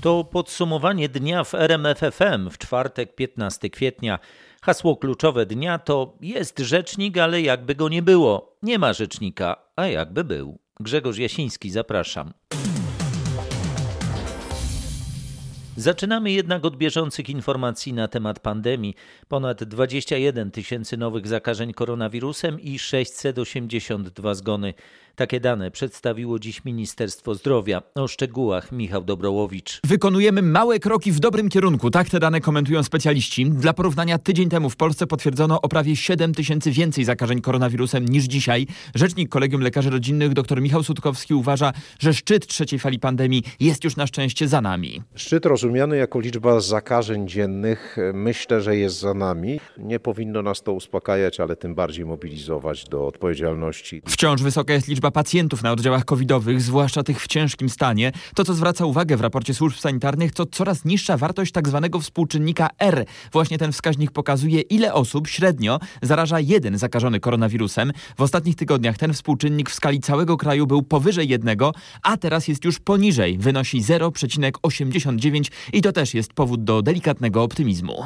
To podsumowanie dnia w RMFFM w czwartek 15 kwietnia. Hasło kluczowe dnia to jest rzecznik, ale jakby go nie było. Nie ma rzecznika, a jakby był. Grzegorz Jasiński, zapraszam. Zaczynamy jednak od bieżących informacji na temat pandemii. Ponad 21 tysięcy nowych zakażeń koronawirusem i 682 zgony. Takie dane przedstawiło dziś Ministerstwo Zdrowia. O szczegółach Michał Dobrołowicz. Wykonujemy małe kroki w dobrym kierunku. Tak te dane komentują specjaliści. Dla porównania tydzień temu w Polsce potwierdzono o prawie 7 tysięcy więcej zakażeń koronawirusem niż dzisiaj. Rzecznik Kolegium Lekarzy Rodzinnych dr Michał Sutkowski uważa, że szczyt trzeciej fali pandemii jest już na szczęście za nami. Szczyt rozumiany jako liczba zakażeń dziennych myślę, że jest za nami. Nie powinno nas to uspokajać, ale tym bardziej mobilizować do odpowiedzialności. Wciąż wysoka jest liczba pacjentów na oddziałach covidowych, zwłaszcza tych w ciężkim stanie. To, co zwraca uwagę w raporcie służb sanitarnych, to coraz niższa wartość tak zwanego współczynnika R. Właśnie ten wskaźnik pokazuje, ile osób średnio zaraża jeden zakażony koronawirusem. W ostatnich tygodniach ten współczynnik w skali całego kraju był powyżej jednego, a teraz jest już poniżej, wynosi 0,89 i to też jest powód do delikatnego optymizmu.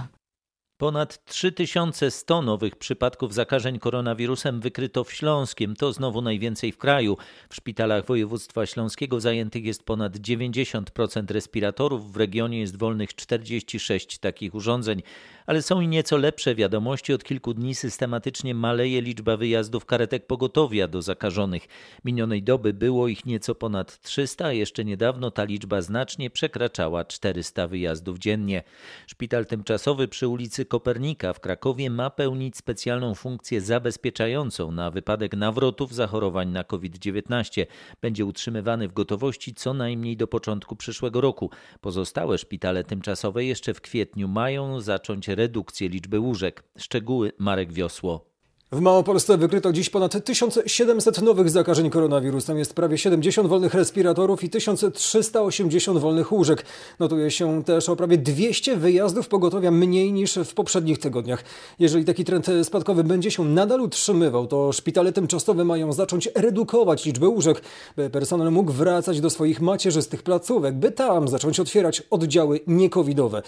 Ponad 3100 nowych przypadków zakażeń koronawirusem wykryto w Śląskiem. To znowu najwięcej w kraju. W szpitalach województwa śląskiego zajętych jest ponad 90% respiratorów. W regionie jest wolnych 46 takich urządzeń. Ale są i nieco lepsze wiadomości. Od kilku dni systematycznie maleje liczba wyjazdów karetek pogotowia do zakażonych. Minionej doby było ich nieco ponad 300, a jeszcze niedawno ta liczba znacznie przekraczała 400 wyjazdów dziennie. Szpital tymczasowy przy ulicy Kopernika w Krakowie ma pełnić specjalną funkcję zabezpieczającą na wypadek nawrotów zachorowań na COVID-19. Będzie utrzymywany w gotowości co najmniej do początku przyszłego roku. Pozostałe szpitale tymczasowe jeszcze w kwietniu mają zacząć redukcję liczby łóżek. Szczegóły Marek Wiosło. W Małopolsce wykryto dziś ponad 1700 nowych zakażeń koronawirusem. Jest prawie 70 wolnych respiratorów i 1380 wolnych łóżek. Notuje się też o prawie 200 wyjazdów pogotowia mniej niż w poprzednich tygodniach. Jeżeli taki trend spadkowy będzie się nadal utrzymywał, to szpitale tymczasowe mają zacząć redukować liczbę łóżek, by personel mógł wracać do swoich macierzystych placówek, by tam zacząć otwierać oddziały niekowidowe.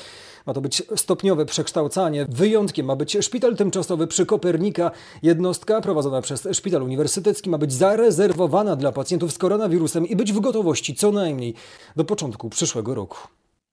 Ma to być stopniowe przekształcanie. Wyjątkiem ma być szpital tymczasowy przy Kopernika. Jednostka prowadzona przez Szpital Uniwersytecki ma być zarezerwowana dla pacjentów z koronawirusem i być w gotowości co najmniej do początku przyszłego roku.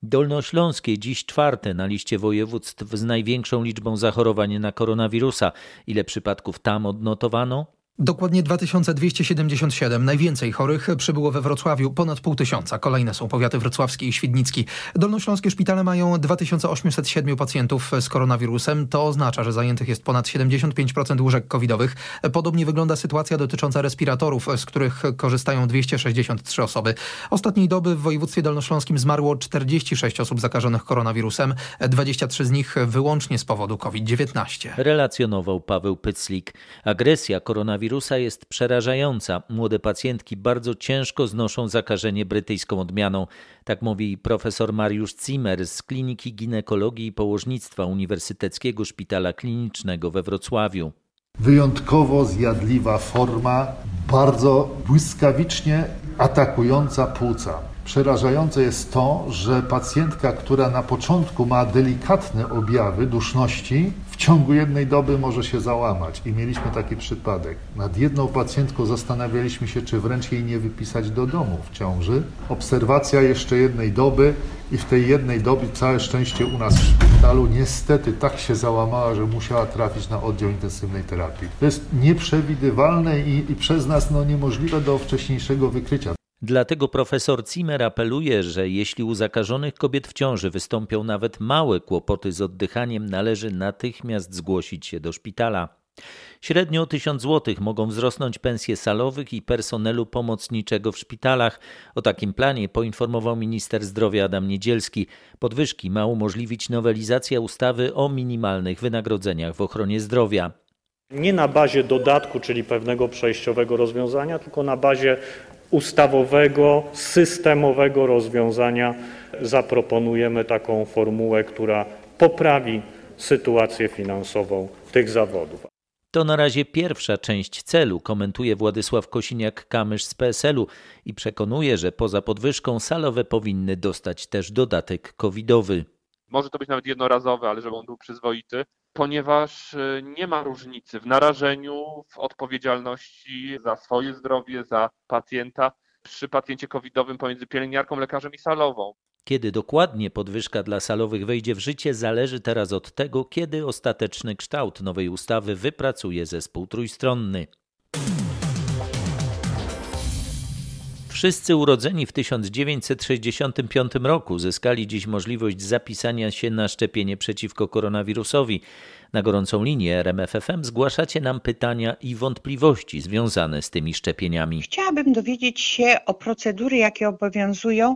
Dolnośląskie dziś czwarte na liście województw z największą liczbą zachorowań na koronawirusa. Ile przypadków tam odnotowano? Dokładnie 2277. Najwięcej chorych przybyło we Wrocławiu, ponad pół tysiąca. Kolejne są powiaty wrocławski i świdnicki. Dolnośląskie szpitale mają 2807 pacjentów z koronawirusem. To oznacza, że zajętych jest ponad 75% łóżek covidowych. Podobnie wygląda sytuacja dotycząca respiratorów, z których korzystają 263 osoby. Ostatniej doby w województwie dolnośląskim zmarło 46 osób zakażonych koronawirusem, 23 z nich wyłącznie z powodu COVID-19. Relacjonował Paweł Pyclik. Agresja koronawirusa koronawirusa jest przerażająca. Młode pacjentki bardzo ciężko znoszą zakażenie brytyjską odmianą. Tak mówi profesor Mariusz Zimmer z Kliniki Ginekologii i Położnictwa Uniwersyteckiego Szpitala Klinicznego we Wrocławiu. Wyjątkowo zjadliwa forma, bardzo błyskawicznie atakująca płuca. Przerażające jest to, że pacjentka, która na początku ma delikatne objawy duszności, ciągu jednej doby może się załamać. I mieliśmy taki przypadek. Nad jedną pacjentką zastanawialiśmy się, czy wręcz jej nie wypisać do domu w ciąży. Obserwacja jeszcze jednej doby i w tej jednej dobie, całe szczęście u nas w szpitalu, niestety tak się załamała, że musiała trafić na oddział intensywnej terapii. To jest nieprzewidywalne i, i przez nas no, niemożliwe do wcześniejszego wykrycia. Dlatego profesor Zimmer apeluje, że jeśli u zakażonych kobiet w ciąży wystąpią nawet małe kłopoty z oddychaniem, należy natychmiast zgłosić się do szpitala. Średnio o 1000 zł mogą wzrosnąć pensje salowych i personelu pomocniczego w szpitalach. O takim planie poinformował minister zdrowia Adam Niedzielski. Podwyżki ma umożliwić nowelizacja ustawy o minimalnych wynagrodzeniach w ochronie zdrowia. Nie na bazie dodatku, czyli pewnego przejściowego rozwiązania, tylko na bazie ustawowego, systemowego rozwiązania zaproponujemy taką formułę, która poprawi sytuację finansową tych zawodów. To na razie pierwsza część celu, komentuje Władysław Kosiniak-Kamysz z PSL-u i przekonuje, że poza podwyżką salowe powinny dostać też dodatek covidowy. Może to być nawet jednorazowy, ale żeby on był przyzwoity, ponieważ y, nie ma różnicy w narażeniu, w odpowiedzialności za swoje zdrowie, za pacjenta przy pacjencie covidowym pomiędzy pielęgniarką, lekarzem i salową. Kiedy dokładnie podwyżka dla salowych wejdzie w życie, zależy teraz od tego, kiedy ostateczny kształt nowej ustawy wypracuje zespół trójstronny. Wszyscy urodzeni w 1965 roku zyskali dziś możliwość zapisania się na szczepienie przeciwko koronawirusowi. Na gorącą linię RMFFM zgłaszacie nam pytania i wątpliwości związane z tymi szczepieniami. Chciałabym dowiedzieć się o procedury, jakie obowiązują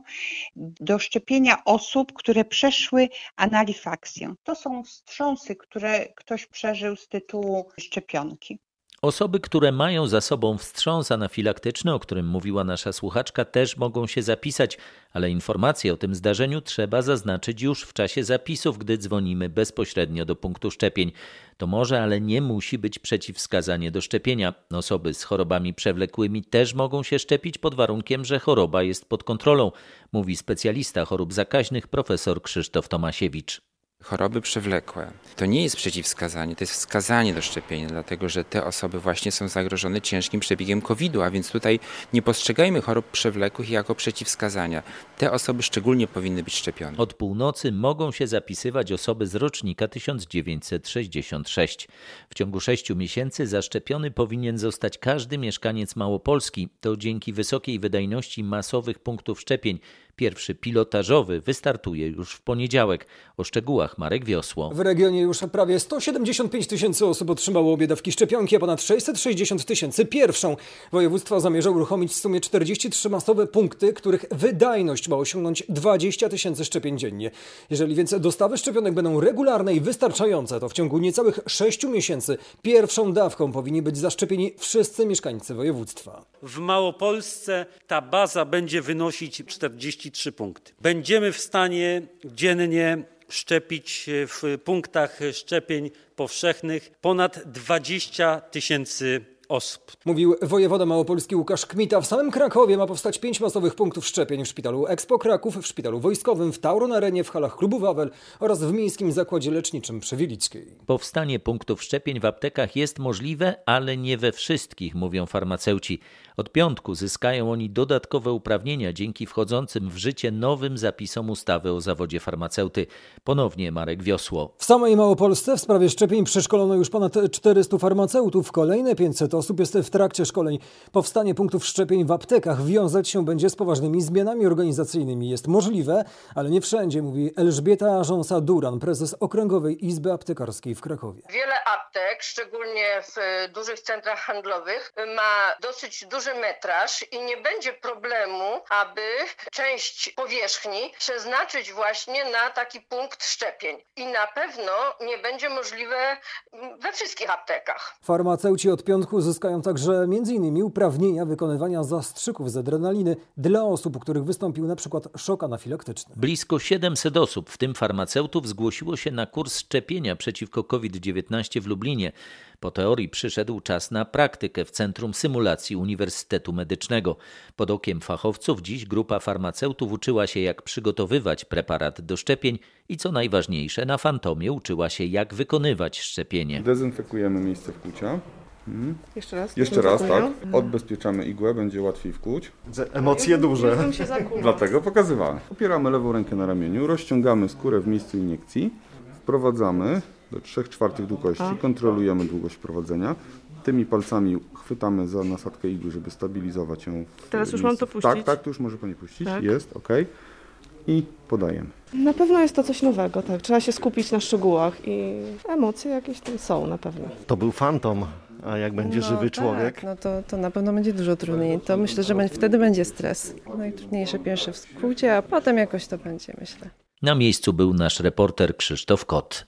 do szczepienia osób, które przeszły analifaksję. To są wstrząsy, które ktoś przeżył z tytułu szczepionki. Osoby, które mają za sobą wstrząs anafilaktyczny, o którym mówiła nasza słuchaczka, też mogą się zapisać, ale informacje o tym zdarzeniu trzeba zaznaczyć już w czasie zapisów, gdy dzwonimy bezpośrednio do punktu szczepień. To może, ale nie musi być przeciwwskazanie do szczepienia. Osoby z chorobami przewlekłymi też mogą się szczepić pod warunkiem, że choroba jest pod kontrolą, mówi specjalista chorób zakaźnych profesor Krzysztof Tomasiewicz choroby przewlekłe. To nie jest przeciwwskazanie, to jest wskazanie do szczepienia, dlatego że te osoby właśnie są zagrożone ciężkim przebiegiem COVID-u, a więc tutaj nie postrzegajmy chorób przewlekłych jako przeciwwskazania. Te osoby szczególnie powinny być szczepione. Od północy mogą się zapisywać osoby z rocznika 1966. W ciągu sześciu miesięcy zaszczepiony powinien zostać każdy mieszkaniec Małopolski. To dzięki wysokiej wydajności masowych punktów szczepień Pierwszy pilotażowy wystartuje już w poniedziałek. O szczegółach Marek Wiosło. W regionie już prawie 175 tysięcy osób otrzymało obie dawki szczepionki, a ponad 660 tysięcy pierwszą. Województwo zamierza uruchomić w sumie 43 masowe punkty, których wydajność ma osiągnąć 20 tysięcy szczepień dziennie. Jeżeli więc dostawy szczepionek będą regularne i wystarczające, to w ciągu niecałych 6 miesięcy pierwszą dawką powinni być zaszczepieni wszyscy mieszkańcy województwa. W Małopolsce ta baza będzie wynosić 40 33 punkty. Będziemy w stanie dziennie szczepić w punktach szczepień powszechnych ponad 20 tysięcy osób. Mówił wojewoda małopolski Łukasz Kmita. W samym Krakowie ma powstać pięć masowych punktów szczepień w szpitalu Expo Kraków, w szpitalu wojskowym, w Tauron Arenie, w halach klubu Wawel oraz w Miejskim Zakładzie Leczniczym przy Wilickiej. Powstanie punktów szczepień w aptekach jest możliwe, ale nie we wszystkich, mówią farmaceuci. Od piątku zyskają oni dodatkowe uprawnienia dzięki wchodzącym w życie nowym zapisom ustawy o zawodzie farmaceuty. Ponownie Marek Wiosło. W samej Małopolsce w sprawie szczepień przeszkolono już ponad 400 farmaceutów. Kolejne 500 osób jest w trakcie szkoleń. Powstanie punktów szczepień w aptekach wiązać się będzie z poważnymi zmianami organizacyjnymi. Jest możliwe, ale nie wszędzie, mówi Elżbieta Rząsa-Duran, prezes Okręgowej Izby Aptekarskiej w Krakowie. Wiele aptek, szczególnie w dużych centrach handlowych, ma dosyć duży metraż i nie będzie problemu, aby część powierzchni przeznaczyć właśnie na taki punkt szczepień. I na pewno nie będzie możliwe we wszystkich aptekach. Farmaceuci od piątku uzyskają także m.in. uprawnienia wykonywania zastrzyków z adrenaliny dla osób, u których wystąpił na przykład szok anafilaktyczny. Blisko 700 osób, w tym farmaceutów, zgłosiło się na kurs szczepienia przeciwko COVID-19 w Lublinie. Po teorii przyszedł czas na praktykę w Centrum Symulacji Uniwersytetu Medycznego. Pod okiem fachowców dziś grupa farmaceutów uczyła się, jak przygotowywać preparat do szczepień i co najważniejsze, na fantomie uczyła się, jak wykonywać szczepienie. Dezynfekujemy miejsce wkłucia. Mhm. Jeszcze raz? Jeszcze raz, tak. Odbezpieczamy igłę, będzie łatwiej wkłuć. Emocje duże. Dlatego pokazywałem. Opieramy lewą rękę na ramieniu, rozciągamy skórę w miejscu iniekcji, wprowadzamy do 3 czwartych długości, A. kontrolujemy długość wprowadzenia. Tymi palcami chwytamy za nasadkę igły, żeby stabilizować ją. Teraz już mam to puścić? Tak, tak, tu już może Pani puścić. Tak. Jest, ok. I podajemy. Na pewno jest to coś nowego, tak. Trzeba się skupić na szczegółach i emocje jakieś tam są na pewno. To był fantom. A jak będzie no, żywy tak, człowiek? No to, to na pewno będzie dużo trudniej. To myślę, że wtedy będzie stres. Najtrudniejsze pierwsze w skrócie, a potem jakoś to będzie, myślę. Na miejscu był nasz reporter Krzysztof Kot.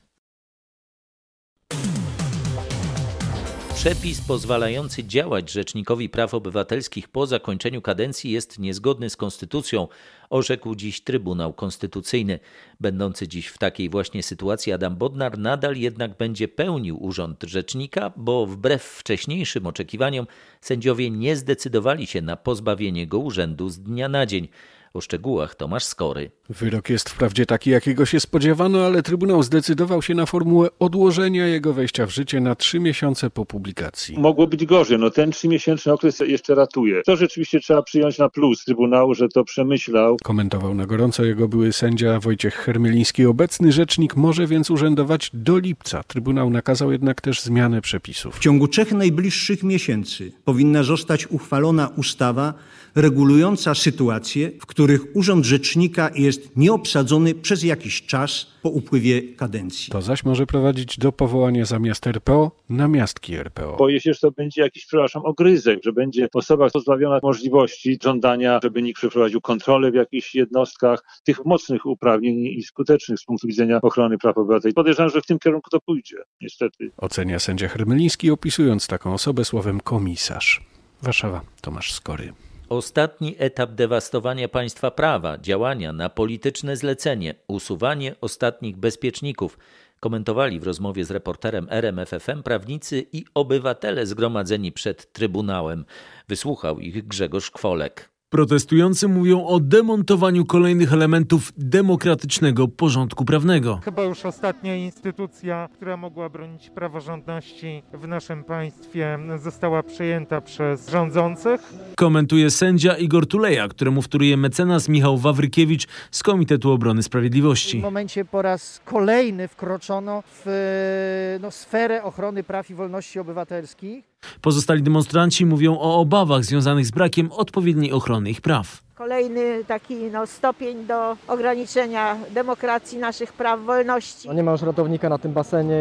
Przepis pozwalający działać Rzecznikowi Praw Obywatelskich po zakończeniu kadencji jest niezgodny z konstytucją, orzekł dziś Trybunał Konstytucyjny. Będący dziś w takiej właśnie sytuacji Adam Bodnar nadal jednak będzie pełnił urząd rzecznika, bo wbrew wcześniejszym oczekiwaniom sędziowie nie zdecydowali się na pozbawienie go urzędu z dnia na dzień. O szczegółach Tomasz Skory. Wyrok jest wprawdzie taki, jakiego się spodziewano, ale Trybunał zdecydował się na formułę odłożenia jego wejścia w życie na trzy miesiące po publikacji. Mogło być gorzej, no ten trzymiesięczny okres jeszcze ratuje. To rzeczywiście trzeba przyjąć na plus Trybunału, że to przemyślał. Komentował na gorąco jego były sędzia Wojciech Hermeliński. Obecny rzecznik może więc urzędować do lipca. Trybunał nakazał jednak też zmianę przepisów. W ciągu trzech najbliższych miesięcy powinna zostać uchwalona ustawa regulująca sytuacje, w których urząd rzecznika jest nieobsadzony przez jakiś czas po upływie kadencji. To zaś może prowadzić do powołania zamiast RPO namiastki RPO. Boję się, że to będzie jakiś, przepraszam, ogryzek, że będzie osoba pozbawiona możliwości żądania, żeby nikt przeprowadził kontrolę w jakichś jednostkach, tych mocnych uprawnień i skutecznych z punktu widzenia ochrony praw obywateli. Podejrzewam, że w tym kierunku to pójdzie, niestety. Ocenia sędzia Hermeliński, opisując taką osobę słowem komisarz. Warszawa, Tomasz Skory. Ostatni etap dewastowania państwa prawa, działania na polityczne zlecenie, usuwanie ostatnich bezpieczników, komentowali w rozmowie z reporterem RMFFM prawnicy i obywatele zgromadzeni przed Trybunałem. Wysłuchał ich Grzegorz Kwolek. Protestujący mówią o demontowaniu kolejnych elementów demokratycznego porządku prawnego. Chyba już ostatnia instytucja, która mogła bronić praworządności w naszym państwie, została przejęta przez rządzących. Komentuje sędzia Igor Tuleja, któremu wtóruje mecenas Michał Wawrykiewicz z Komitetu Obrony Sprawiedliwości. W momencie po raz kolejny wkroczono w no, sferę ochrony praw i wolności obywatelskich. Pozostali demonstranci mówią o obawach związanych z brakiem odpowiedniej ochrony ich praw. Kolejny taki no, stopień do ograniczenia demokracji, naszych praw, wolności. No nie ma już ratownika na tym basenie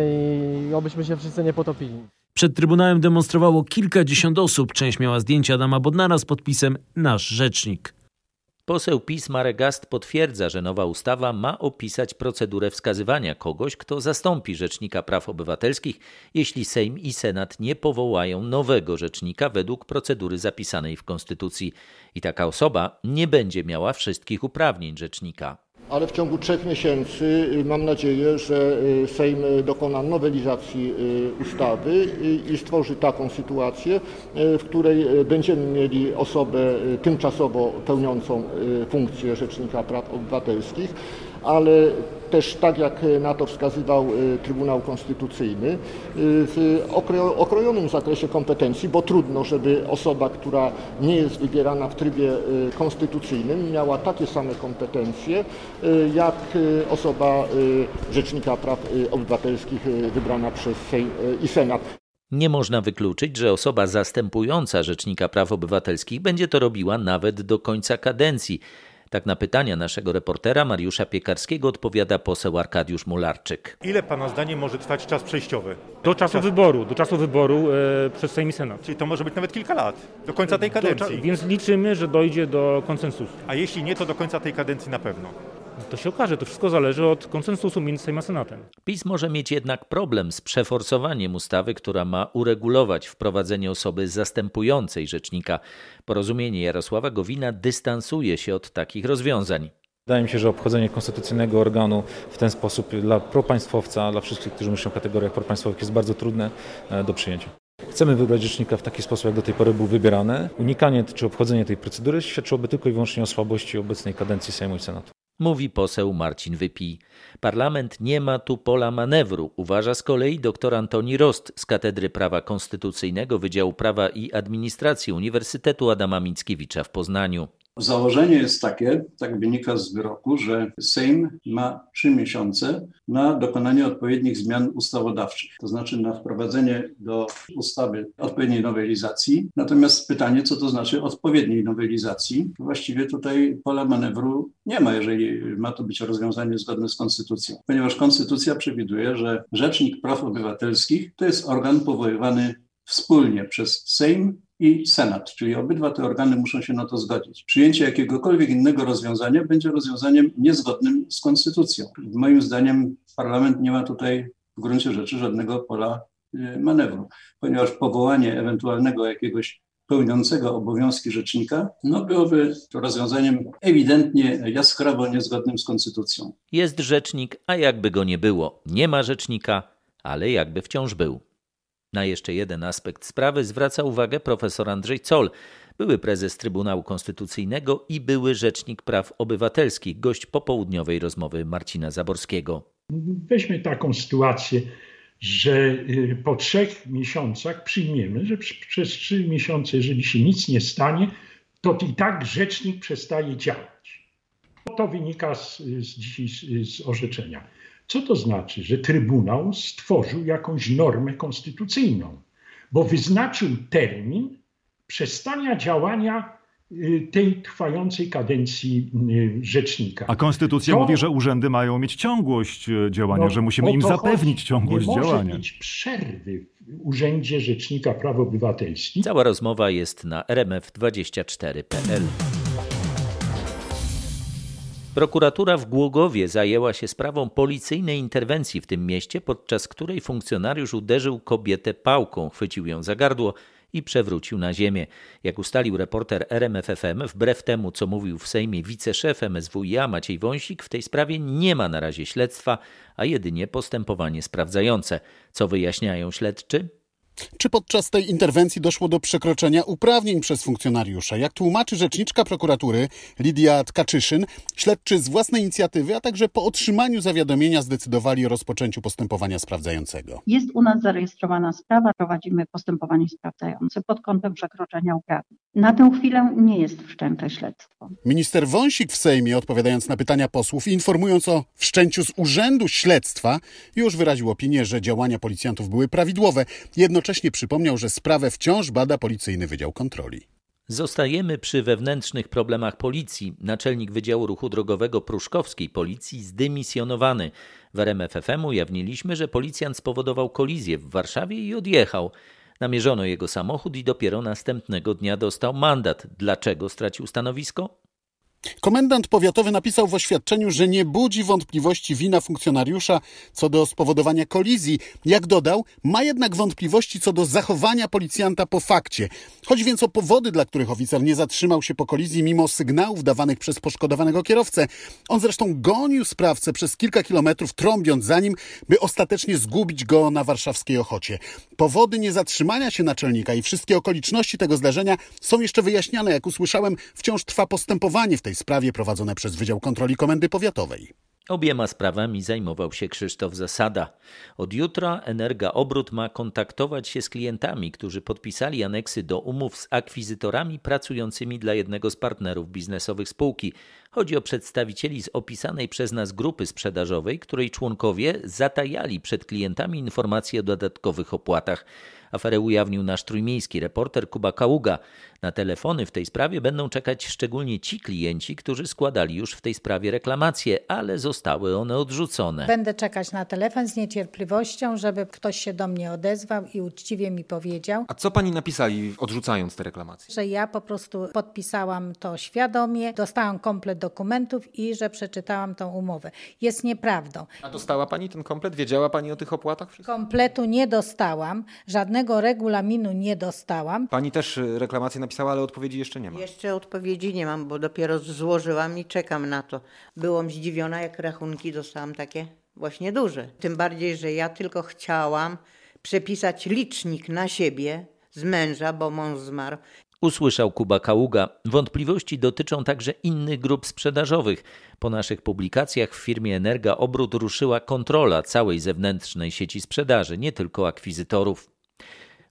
i obyśmy się wszyscy nie potopili. Przed Trybunałem demonstrowało kilkadziesiąt osób. Część miała zdjęcia Adama Bodnara z podpisem Nasz Rzecznik. Poseł PiS Marek Gast potwierdza, że nowa ustawa ma opisać procedurę wskazywania kogoś, kto zastąpi Rzecznika Praw Obywatelskich, jeśli Sejm i Senat nie powołają nowego rzecznika według procedury zapisanej w Konstytucji. I taka osoba nie będzie miała wszystkich uprawnień rzecznika ale w ciągu trzech miesięcy mam nadzieję, że Sejm dokona nowelizacji ustawy i stworzy taką sytuację, w której będziemy mieli osobę tymczasowo pełniącą funkcję Rzecznika Praw Obywatelskich, ale też tak jak na to wskazywał Trybunał Konstytucyjny, w okrojonym zakresie kompetencji, bo trudno, żeby osoba, która nie jest wybierana w trybie konstytucyjnym, miała takie same kompetencje jak osoba Rzecznika Praw Obywatelskich wybrana przez Sejm i Senat. Nie można wykluczyć, że osoba zastępująca Rzecznika Praw Obywatelskich będzie to robiła nawet do końca kadencji. Tak na pytania naszego reportera Mariusza Piekarskiego odpowiada poseł Arkadiusz Mularczyk. Ile pana zdaniem może trwać czas przejściowy? Do czasu czas... wyboru, do czasu wyboru e, przez Sejm i Senat. Czyli to może być nawet kilka lat, do końca tej kadencji. Do, więc liczymy, że dojdzie do konsensusu. A jeśli nie, to do końca tej kadencji na pewno. To się okaże, to wszystko zależy od konsensusu między Sejmem a Senatem. PiS może mieć jednak problem z przeforsowaniem ustawy, która ma uregulować wprowadzenie osoby zastępującej rzecznika. Porozumienie Jarosława Gowina dystansuje się od takich rozwiązań. Wydaje mi się, że obchodzenie konstytucyjnego organu w ten sposób dla propaństwowca, dla wszystkich, którzy myślą w kategoriach propaństwowych jest bardzo trudne do przyjęcia. Chcemy wybrać rzecznika w taki sposób, jak do tej pory był wybierany. Unikanie czy obchodzenie tej procedury świadczyłoby tylko i wyłącznie o słabości obecnej kadencji Sejmu i Senatu. Mówi poseł Marcin Wypij. Parlament nie ma tu pola manewru, uważa z kolei dr Antoni Rost z Katedry Prawa Konstytucyjnego Wydziału Prawa i Administracji Uniwersytetu Adama Mickiewicza w Poznaniu. Założenie jest takie, tak wynika z wyroku, że Sejm ma trzy miesiące na dokonanie odpowiednich zmian ustawodawczych, to znaczy na wprowadzenie do ustawy odpowiedniej nowelizacji. Natomiast pytanie, co to znaczy odpowiedniej nowelizacji? Właściwie tutaj pola manewru nie ma, jeżeli ma to być rozwiązanie zgodne z konstytucją, ponieważ konstytucja przewiduje, że Rzecznik Praw Obywatelskich to jest organ powoływany wspólnie przez Sejm i Senat, czyli obydwa te organy muszą się na to zgodzić. Przyjęcie jakiegokolwiek innego rozwiązania będzie rozwiązaniem niezgodnym z konstytucją. Moim zdaniem parlament nie ma tutaj w gruncie rzeczy żadnego pola manewru, ponieważ powołanie ewentualnego jakiegoś pełniącego obowiązki rzecznika, no byłoby to rozwiązaniem ewidentnie jaskrawo niezgodnym z konstytucją. Jest rzecznik, a jakby go nie było. Nie ma rzecznika, ale jakby wciąż był. Na jeszcze jeden aspekt sprawy zwraca uwagę profesor Andrzej Coll, były prezes Trybunału Konstytucyjnego i były rzecznik praw obywatelskich, gość popołudniowej rozmowy Marcina Zaborskiego. Weźmy taką sytuację, że y, po trzech miesiącach przyjmiemy, że przez trzy miesiące, jeżeli się nic nie stanie, to i tak rzecznik przestaje działać. To wynika z, z, z, z orzeczenia. Co to znaczy? Że Trybunał stworzył jakąś normę konstytucyjną, bo wyznaczył termin przestania działania y, tej trwającej kadencji y, rzecznika. A konstytucja to, mówi, że urzędy mają mieć ciągłość y, działania, no, że musimy im zapewnić ciągłość nie działania. Nie może mieć przerwy w Urzędzie Rzecznika Praw Obywatelskich. Cała rozmowa jest na rmf24.pl. Prokuratura w Głogowie zajęła się sprawą policyjnej interwencji w tym mieście, podczas której funkcjonariusz uderzył kobietę pałką, chwycił ją za gardło i przewrócił na ziemię. Jak ustalił reporter RMFFM, wbrew temu, co mówił w Sejmie wiceszef MSWiA Maciej Wąsik, w tej sprawie nie ma na razie śledztwa, a jedynie postępowanie sprawdzające. Co wyjaśniają śledczy? Czy podczas tej interwencji doszło do przekroczenia uprawnień przez funkcjonariusza? Jak tłumaczy rzeczniczka prokuratury Lidia Tkaczyszyn, śledczy z własnej inicjatywy, a także po otrzymaniu zawiadomienia zdecydowali o rozpoczęciu postępowania sprawdzającego. Jest u nas zarejestrowana sprawa, prowadzimy postępowanie sprawdzające pod kątem przekroczenia uprawnień. Na tę chwilę nie jest wszczęte śledztwo. Minister Wąsik w Sejmie, odpowiadając na pytania posłów i informując o wszczęciu z urzędu śledztwa, już wyraził opinię, że działania policjantów były prawidłowe. Jednocześnie Jednocześnie przypomniał, że sprawę wciąż bada Policyjny Wydział Kontroli. Zostajemy przy wewnętrznych problemach policji. Naczelnik Wydziału Ruchu Drogowego Pruszkowskiej Policji zdymisjonowany. W RMFFM ujawniliśmy, że policjant spowodował kolizję w Warszawie i odjechał. Namierzono jego samochód i dopiero następnego dnia dostał mandat. Dlaczego stracił stanowisko? Komendant powiatowy napisał w oświadczeniu, że nie budzi wątpliwości wina funkcjonariusza co do spowodowania kolizji. Jak dodał, ma jednak wątpliwości co do zachowania policjanta po fakcie. Chodzi więc o powody, dla których oficer nie zatrzymał się po kolizji mimo sygnałów dawanych przez poszkodowanego kierowcę. On zresztą gonił sprawcę przez kilka kilometrów, trąbiąc za nim, by ostatecznie zgubić go na warszawskiej Ochocie. Powody niezatrzymania się naczelnika i wszystkie okoliczności tego zdarzenia są jeszcze wyjaśniane. Jak usłyszałem, wciąż trwa postępowanie w tej sprawie prowadzone przez Wydział Kontroli Komendy Powiatowej. Obiema sprawami zajmował się Krzysztof Zasada. Od jutra Energa Obrót ma kontaktować się z klientami, którzy podpisali aneksy do umów z akwizytorami pracującymi dla jednego z partnerów biznesowych spółki. Chodzi o przedstawicieli z opisanej przez nas grupy sprzedażowej, której członkowie zatajali przed klientami informacje o dodatkowych opłatach. Aferę ujawnił nasz trójmiejski reporter Kuba Kaługa. Na telefony w tej sprawie będą czekać szczególnie ci klienci, którzy składali już w tej sprawie reklamacje, ale zostały one odrzucone. Będę czekać na telefon z niecierpliwością, żeby ktoś się do mnie odezwał i uczciwie mi powiedział. A co pani napisali odrzucając te reklamacje? Że ja po prostu podpisałam to świadomie, dostałam komplet dokumentów i że przeczytałam tą umowę. Jest nieprawdą. A dostała pani ten komplet? Wiedziała pani o tych opłatach? Kompletu nie dostałam, żadnego regulaminu nie dostałam. Pani też y, reklamację napisała, ale odpowiedzi jeszcze nie ma. Jeszcze odpowiedzi nie mam, bo dopiero złożyłam i czekam na to. Byłam zdziwiona, jak rachunki dostałam takie właśnie duże. Tym bardziej, że ja tylko chciałam przepisać licznik na siebie z męża, bo mąż zmarł. Usłyszał Kuba Kaługa. Wątpliwości dotyczą także innych grup sprzedażowych. Po naszych publikacjach w firmie Energa Obrót ruszyła kontrola całej zewnętrznej sieci sprzedaży, nie tylko akwizytorów.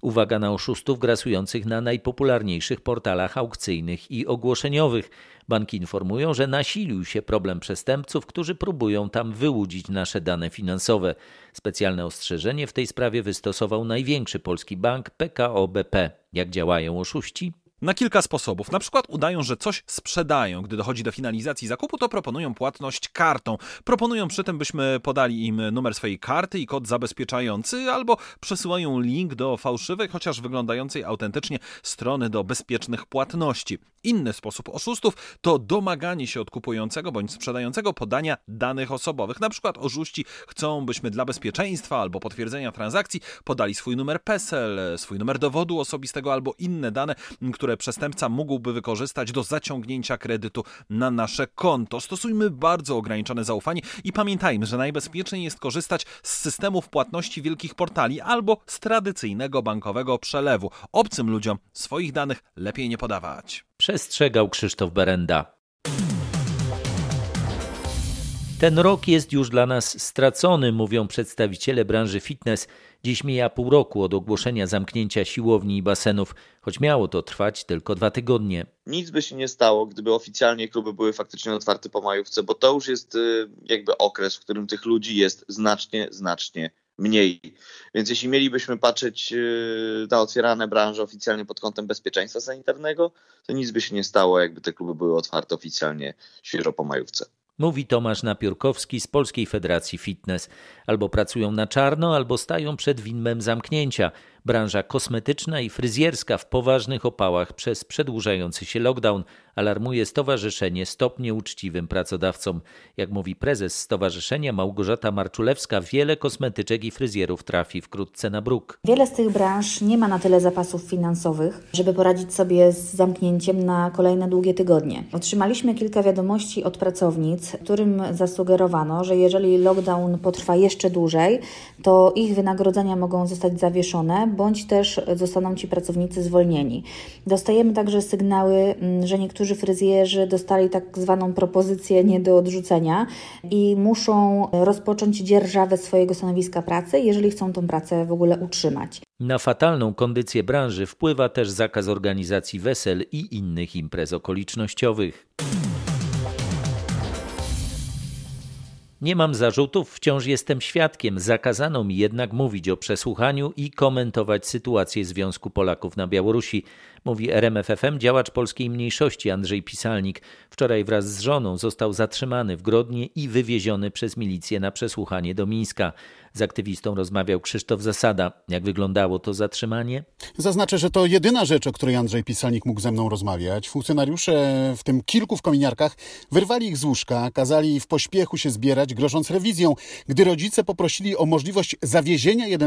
Uwaga na oszustów grasujących na najpopularniejszych portalach aukcyjnych i ogłoszeniowych. Banki informują, że nasilił się problem przestępców, którzy próbują tam wyłudzić nasze dane finansowe. Specjalne ostrzeżenie w tej sprawie wystosował największy polski bank PKO BP. Jak działają oszuści? Na kilka sposobów. Na przykład udają, że coś sprzedają. Gdy dochodzi do finalizacji zakupu, to proponują płatność kartą. Proponują przy tym, byśmy podali im numer swojej karty i kod zabezpieczający, albo przesyłają link do fałszywej, chociaż wyglądającej autentycznie strony do bezpiecznych płatności. Inny sposób oszustów to domaganie się od kupującego bądź sprzedającego podania danych osobowych. Na przykład oszuści chcą, byśmy dla bezpieczeństwa albo potwierdzenia transakcji podali swój numer PESEL, swój numer dowodu osobistego albo inne dane, które przestępca mógłby wykorzystać do zaciągnięcia kredytu na nasze konto. Stosujmy bardzo ograniczone zaufanie i pamiętajmy, że najbezpieczniej jest korzystać z systemów płatności wielkich portali albo z tradycyjnego bankowego przelewu. Obcym ludziom swoich danych lepiej nie podawać. Przestrzegał Krzysztof Berenda. Ten rok jest już dla nas stracony, mówią przedstawiciele branży fitness. Dziś mija pół roku od ogłoszenia zamknięcia siłowni i basenów, choć miało to trwać tylko dwa tygodnie. Nic by się nie stało, gdyby oficjalnie kluby były faktycznie otwarte po majówce, bo to już jest y, jakby okres, w którym tych ludzi jest znacznie, znacznie mniej. Więc jeśli mielibyśmy patrzeć y, na otwierane branże oficjalnie pod kątem bezpieczeństwa sanitarnego, to nic by się nie stało, jakby te kluby były otwarte oficjalnie świeżo po majówce. Mówi Tomasz Napiórkowski z Polskiej Federacji Fitness. Albo pracują na czarno, albo stają przed widmem zamknięcia. Branża kosmetyczna i fryzjerska w poważnych opałach przez przedłużający się lockdown, alarmuje Stowarzyszenie Stop Nieuczciwym Pracodawcom. Jak mówi prezes stowarzyszenia Małgorzata Marczulewska, wiele kosmetyczek i fryzjerów trafi wkrótce na bruk. Wiele z tych branż nie ma na tyle zapasów finansowych, żeby poradzić sobie z zamknięciem na kolejne długie tygodnie. Otrzymaliśmy kilka wiadomości od pracownic, którym zasugerowano, że jeżeli lockdown potrwa jeszcze dłużej, to ich wynagrodzenia mogą zostać zawieszone, bądź też zostaną ci pracownicy zwolnieni. Dostajemy także sygnały, że niektórzy fryzjerzy dostali tak zwaną propozycję nie do odrzucenia i muszą rozpocząć dzierżawę swojego stanowiska pracy, jeżeli chcą tą pracę w ogóle utrzymać. Na fatalną kondycję branży wpływa też zakaz organizacji wesel i innych imprez okolicznościowych. Nie mam zarzutów, wciąż jestem świadkiem. Zakazano mi jednak mówić o przesłuchaniu i komentować sytuację Związku Polaków na Białorusi, mówi RMFFM działacz polskiej mniejszości Andrzej Pisalnik. Wczoraj wraz z żoną został zatrzymany w Grodnie i wywieziony przez milicję na przesłuchanie do Mińska. Z aktywistą rozmawiał Krzysztof Zasada. Jak wyglądało to zatrzymanie? Zaznaczę, że to jedyna rzecz, o której Andrzej Pisalnik mógł ze mną rozmawiać. Funkcjonariusze, w tym kilku w kominiarkach, wyrwali ich z łóżka, kazali w pośpiechu się zbierać, grożąc rewizją. Gdy rodzice poprosili o możliwość zawiezienia jeden